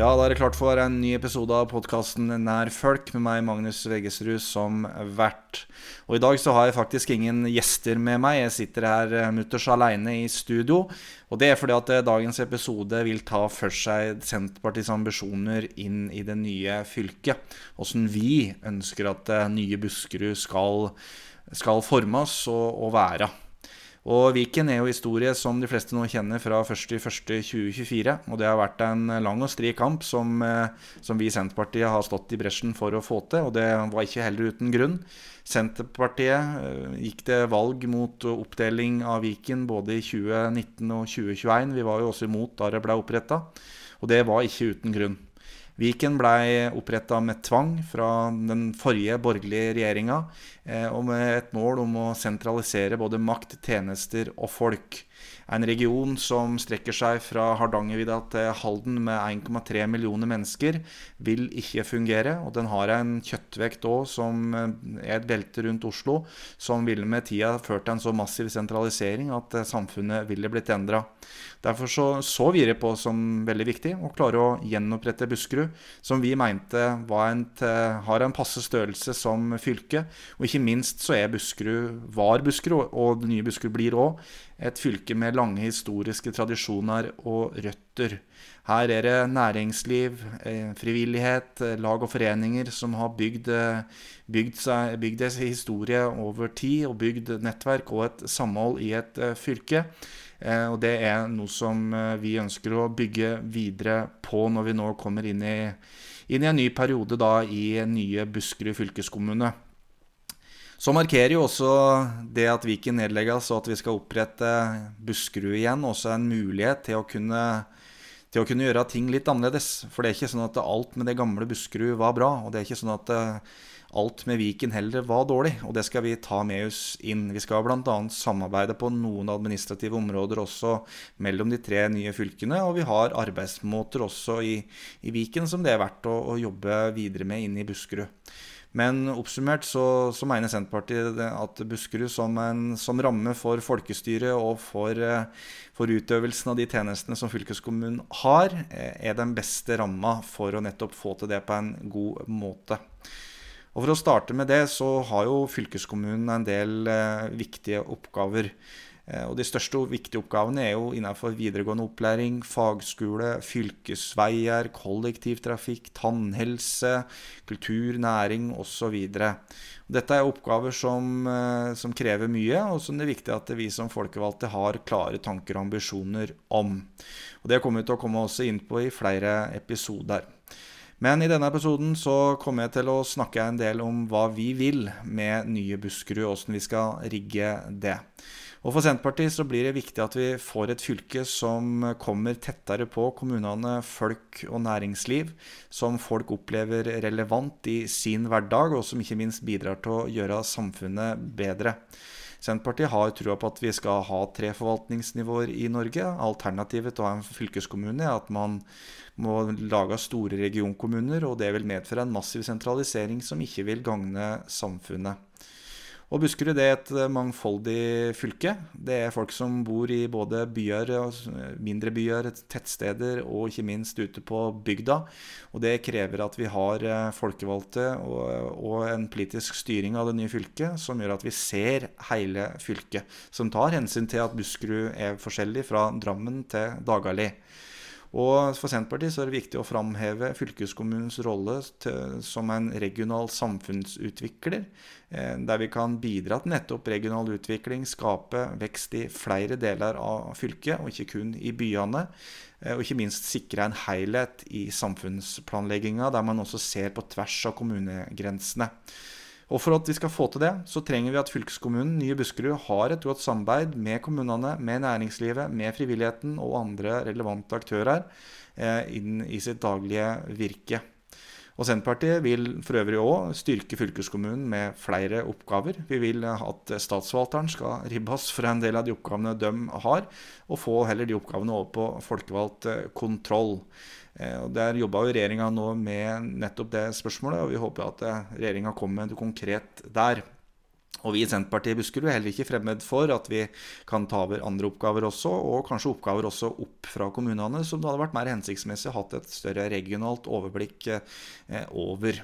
Ja, da er det klart for en ny episode av podkasten Nær folk med meg, Magnus Veggesrud, som vert. Og i dag så har jeg faktisk ingen gjester med meg. Jeg sitter her eh, mutters aleine i studio. Og det er fordi at eh, dagens episode vil ta for seg Senterpartiets ambisjoner inn i det nye fylket. Åssen vi ønsker at eh, nye Buskerud skal, skal formes og, og være. Og Viken er jo historie som de fleste nå kjenner fra 1.1.2024. Og det har vært en lang og stri kamp som, eh, som, vi i Senterpartiet har stått i bresjen for å få til. Og det var ikke heller uten grunn. Senterpartiet eh, gikk til valg mot oppdeling av Viken både i 2019 og 2021. Vi var jo også imot da det ble oppretta. Og det var ikke uten grunn. Viken ble oppretta med tvang fra den forrige borgerlige regjeringa, eh, og med et mål om å sentralisere både makt, tjenester og folk. En region som strekker seg fra Hardangervidda til Halden med 1,3 millioner mennesker, vil ikke fungere. Og den har en kjøttvekt òg som eh, er et belte rundt Oslo, som ville med tida ført til en så massiv sentralisering at eh, samfunnet ville blitt endra. Derfor så, så vi det på som veldig viktig å klare å gjenopprette Buskerud, som vi mente en, har en passe størrelse som fylke. Og ikke minst så er Buskerud, var Buskerud, og det nye Buskerud blir òg, et fylke med lange historiske tradisjoner og røtter. Her er det næringsliv, eh, frivillighet, eh, lag og foreninger som har bygd, eh, bygd, seg, bygd historie over tid, og bygd nettverk og et samhold i et fylke. Og det er noe som vi ønsker å bygge videre på når vi nå kommer inn i, inn i en ny periode da, i nye Buskerud fylkeskommune. Så markerer jo også det at Viken nedlegges og at vi skal opprette Buskerud igjen, også en mulighet til å kunne til å kunne gjøre ting litt annerledes. For det er ikke sånn at alt med det gamle Buskerud var bra. Og det er ikke sånn at eh, alt med Viken heller var dårlig. Og det skal vi ta med oss inn. Vi skal bl.a. samarbeide på noen administrative områder også mellom de tre nye fylkene. Og vi har arbeidsmåter også i, i Viken som det er verdt å, å jobbe videre med inn i Buskerud. Men oppsummert så, så, mener Senterpartiet at Buskerud som, en, som ramme for folkestyret og for, eh, for, utøvelsen av de tjenestene som fylkeskommunen har, eh, er den beste ramma for å nettopp få til det på en god måte. Og For å starte med det, så har jo fylkeskommunen en del eh, viktige oppgaver. Eh, og De største og viktige oppgavene er jo innenfor videregående opplæring, fagskole, fylkesveier, kollektivtrafikk, tannhelse, kultur, næring osv. Dette er oppgaver som, eh, som, krever mye, og som det er viktig at vi som folkevalgte har klare tanker og ambisjoner om. Og Det kommer vi til å komme også inn på i flere episoder. Men i denne episoden så kommer jeg til å snakke en del om hva vi vil med nye Buskerud, hvordan vi skal rigge det. Og For Senterpartiet så blir det viktig at vi får et fylke som kommer tettere på kommunene, folk og næringsliv. Som folk opplever relevant i sin hverdag, og som ikke minst bidrar til å gjøre samfunnet bedre. Senterpartiet har trua på at vi skal ha tre forvaltningsnivåer i Norge. Alternativet til å ha en fylkeskommune er at man må lage store regionkommuner, og det vil medføre en massiv sentralisering som ikke vil gagne samfunnet. Og Buskerud det er et eh, mangfoldig fylke. Det er folk som bor i både byer, mindre byer, tettsteder og ikke minst ute på bygda. Og det krever at vi har eh, folkevalgte og, og en politisk styring av det nye fylket som gjør at vi ser hele fylket. Som tar hensyn til at Buskerud er forskjellig fra Drammen til Dagali. Og For Senterpartiet så er det viktig å framheve fylkeskommunens rolle til, som en regional samfunnsutvikler, eh, der vi kan bidra til nettopp regional utvikling, skape vekst i flere deler av fylket, og ikke kun i byene. Eh, og ikke minst sikre en helhet i samfunnsplanlegginga, der man også ser på tvers av kommunegrensene. Og For at vi skal få til det, så trenger vi at fylkeskommunen Nye Buskerud har et godt samarbeid med kommunene, med næringslivet, med frivilligheten og andre relevante aktører eh, inn i sitt daglige virke. Og Senterpartiet vil for øvrig òg styrke fylkeskommunen med flere oppgaver. Vi vil at statsforvalteren skal ribbes for en del av de oppgavene de har, og få heller de oppgavene over på folkevalgt eh, kontroll. Eh, og Der jobba regjeringa nå med nettopp det spørsmålet, og vi håper at eh, regjeringa kommer med noe konkret der. Og vi i Senterpartiet i Buskerud er heller ikke fremmed for at vi kan ta over andre oppgaver også, og kanskje oppgaver også opp fra kommunene, som det hadde vært mer hensiktsmessig å hatt et større regionalt overblikk eh, over.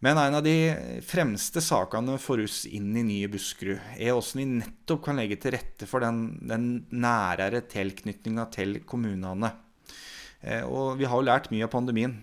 Men en av de fremste sakene for oss inn i nye Buskerud er hvordan vi nettopp kan legge til rette for den, den nærere tilknytninga til kommunene. Eh, og vi har jo lært mye av pandemien.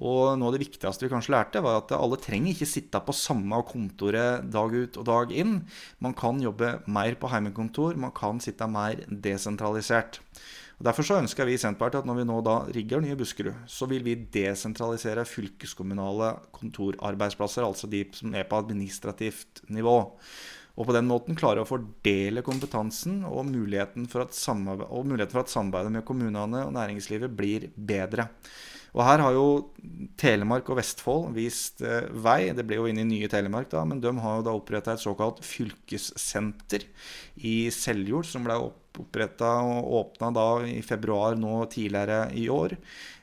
Og noe av det viktigste vi kanskje lærte, var at alle trenger ikke sitte på samme kontoret dag ut og dag inn. Man kan jobbe mer på heimekontor, man kan sitte mer desentralisert. Og Derfor så ønsker vi i Senterpartiet at når vi nå da rigger nye Buskerud, så vil vi desentralisere fylkeskommunale kontorarbeidsplasser, altså de som er på administrativt nivå. Og på den måten klare å fordele kompetansen og muligheten for at, muligheten for at samarbeidet med kommunene og næringslivet blir bedre. Og her har jo Telemark og Vestfold vist eh, vei. Det ble jo inn i nye Telemark, da, men de har jo da oppretta et såkalt fylkessenter i Seljord, som ble oppretta og åpna da i februar nå tidligere i år.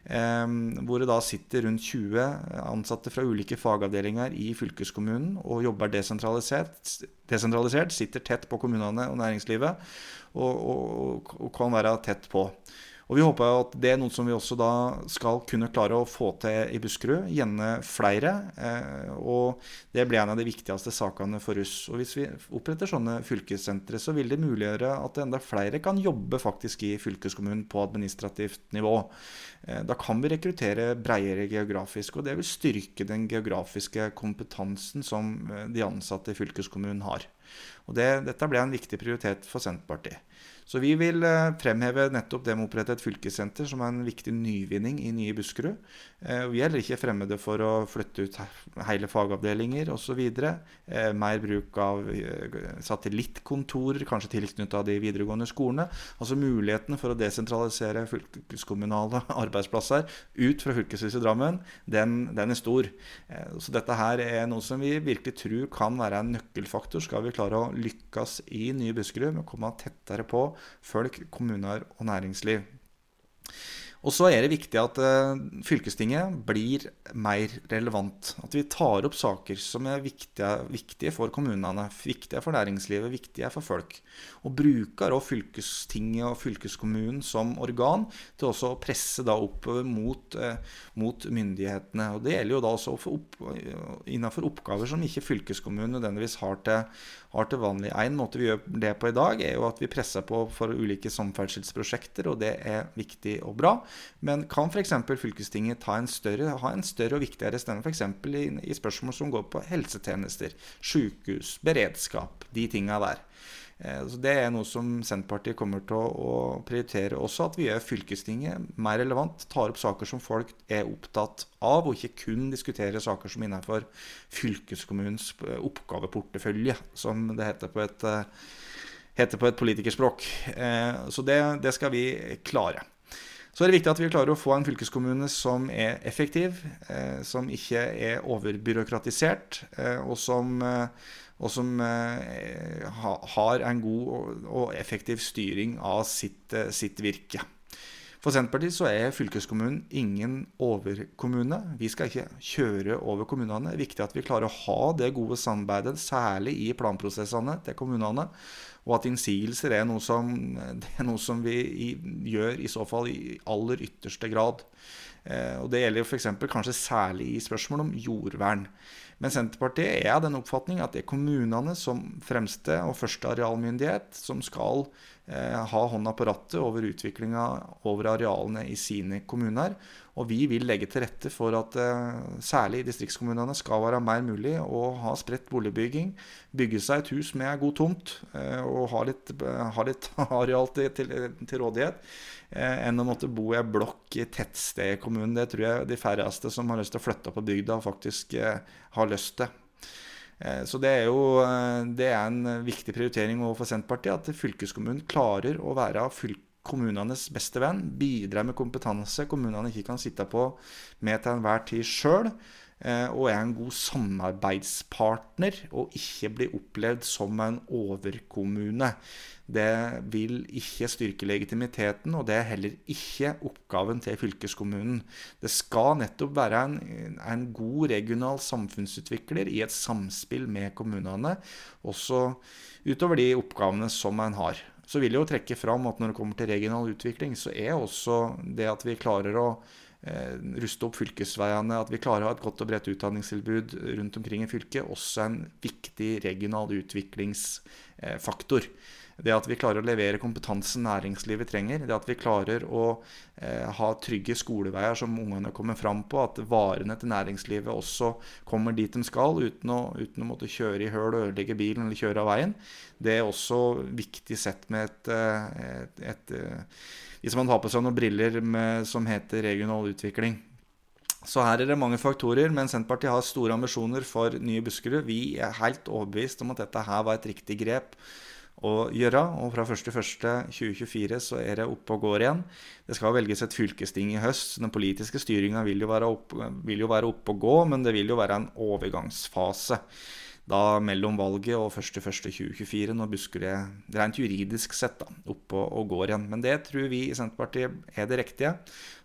Eh, hvor det da sitter rundt 20 ansatte fra ulike fagavdelinger i fylkeskommunen og jobber desentralisert, desentralisert sitter tett på kommunene og næringslivet og, og, og kan være tett på. Og Vi håper at det er noe som vi også da skal kunne klare å få til i Buskerud. Gjerne flere. Eh, og det blir en av de viktigste sakene for oss. Og Hvis vi oppretter sånne fylkessentre, så vil det muliggjøre at enda flere kan jobbe faktisk i fylkeskommunen på administrativt nivå. Eh, da kan vi rekruttere bredere geografisk, og det vil styrke den geografiske kompetansen som eh, de ansatte i fylkeskommunen har. Og det, Dette ble en viktig prioritet for Senterpartiet. Så vi vil eh, fremheve nettopp det med å opprette et fylkessenter som er en viktig nyvinning i nye Buskerud. Eh, vi er heller ikke fremmede for å flytte ut hele fagavdelinger osv. Eh, mer bruk av satellittkontorer, kanskje tilknytta de videregående skolene. Altså muligheten for å desentralisere fylkeskommunale arbeidsplasser ut fra fylkeshuset Drammen, den, den, er stor. Så dette her er noe som vi virkelig tror kan være en nøkkelfaktor skal vi klare å lykkes i nye Buskerud med å komme tettere på folk, kommuner og næringsliv. Og så er det viktig at uh, fylkestinget blir mer relevant. At vi tar opp saker som er viktige, viktige, for kommunene, viktige for næringslivet, viktige for folk. Og bruker også fylkestinget og fylkeskommunen som organ til også å presse da oppover mot, uh, mot myndighetene. Og det gjelder jo da også opp, innenfor oppgaver som ikke fylkeskommunen nødvendigvis har til, har til vanlig. En måte vi gjør det på i dag, er jo at vi presser på for ulike samferdselsprosjekter, og det er viktig og bra. Men kan f.eks. fylkestinget en større, ha en større og viktigere stemme f.eks. I, i spørsmål som går på helsetjenester, sykehus, beredskap, de tinga der. Eh, så Det er noe som Senterpartiet kommer til å prioritere også. At vi gjør fylkestinget mer relevant. Tar opp saker som folk er opptatt av, og ikke kun diskuterer saker som innenfor fylkeskommunens eh, oppgaveportefølje, som det heter på et, eh, heter på et politikerspråk. Så det, det skal vi klare. Så er det viktig at vi klarer å få en fylkeskommune som er effektiv, som ikke er overbyråkratisert, og som og som eh, har en god og effektiv styring av sitt, eh, sitt virke. For Senterpartiet så er fylkeskommunen ingen overkommune. Vi skal ikke kjøre over kommunene. Det er viktig at vi klarer å ha det gode samarbeidet, særlig i planprosessene til kommunene. Og at innsigelser er noe som, er noe som vi gjør i så fall i aller ytterste grad. Eh, og Det gjelder f.eks. kanskje særlig i spørsmål om jordvern. Men Senterpartiet er av den oppfatning at det er kommunene som fremste og første arealmyndighet som skal eh, ha hånda på rattet over utviklinga over arealene i sine kommuner. Og vi vil legge til rette for at eh, særlig distriktskommunene skal være mer mulig å ha spredt boligbygging, bygge seg et hus med god tomt eh, og ha litt, ha litt areal til, til, til rådighet eh, enn å måtte bo i ei blokk i tettsted i kommunen. Det tror jeg de færreste som har lyst til å flytte på bygda, faktisk eh, har lyst til. Eh, så det er jo eh, det er en viktig prioritering for Senterpartiet at fylkeskommunen klarer å være kommunenes beste venn, Bidrar med kompetanse kommunene ikke kan sitte på med til enhver tid sjøl. eh, og er en god samarbeidspartner, og ikke blir opplevd som en overkommune. Det vil ikke styrke legitimiteten, og det er heller ikke oppgaven til fylkeskommunen. Det skal nettopp være en, en god regional samfunnsutvikler i et samspill med kommunene, også utover de oppgavene som en har. Så vil jeg jo trekke fram at når det kommer til regional utvikling, så er også det at vi klarer å eh, ruste opp fylkesveiene, at vi klarer å ha et godt og bredt utdanningstilbud rundt omkring i fylket, også en viktig regional utviklingsfaktor. Det at vi klarer å levere kompetansen næringslivet trenger. Det at vi klarer å eh, ha trygge skoleveier som ungene kommer fram på. At varene til næringslivet også kommer dit de skal, uten å, uten å måtte kjøre i høl og ødelegge bilen eller kjøre av veien. Det er også viktig sett med et, eh, et, et, et eh, Hvis man har på seg noen briller med, som heter regional utvikling. Så her er det mange faktorer, men Senterpartiet har store ambisjoner for nye Buskerud. Vi er helt overbevist om at dette her var et riktig grep å gjøre. Og fra 1.1.2024 så er det oppe og går igjen. Det skal velges et fylkesting i høst, den politiske styringa vil, jo være oppe og gå, men det vil jo være en overgangsfase da mellom valget og 1.1.2024, når Buskerud rent juridisk sett da, oppe og, går igjen. Men det tror vi i Senterpartiet er det riktige.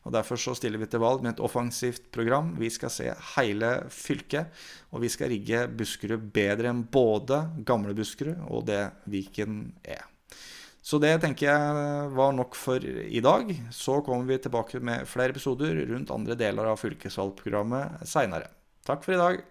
og Derfor så stiller vi til valg med et offensivt program. Vi skal se hele fylket, og vi skal rigge Buskerud bedre enn både gamle Buskerud og det Viken er. Så det tenker jeg var nok for i dag. Så kommer vi tilbake med flere episoder rundt andre deler av fylkesvalgprogrammet seinere. Takk for i dag.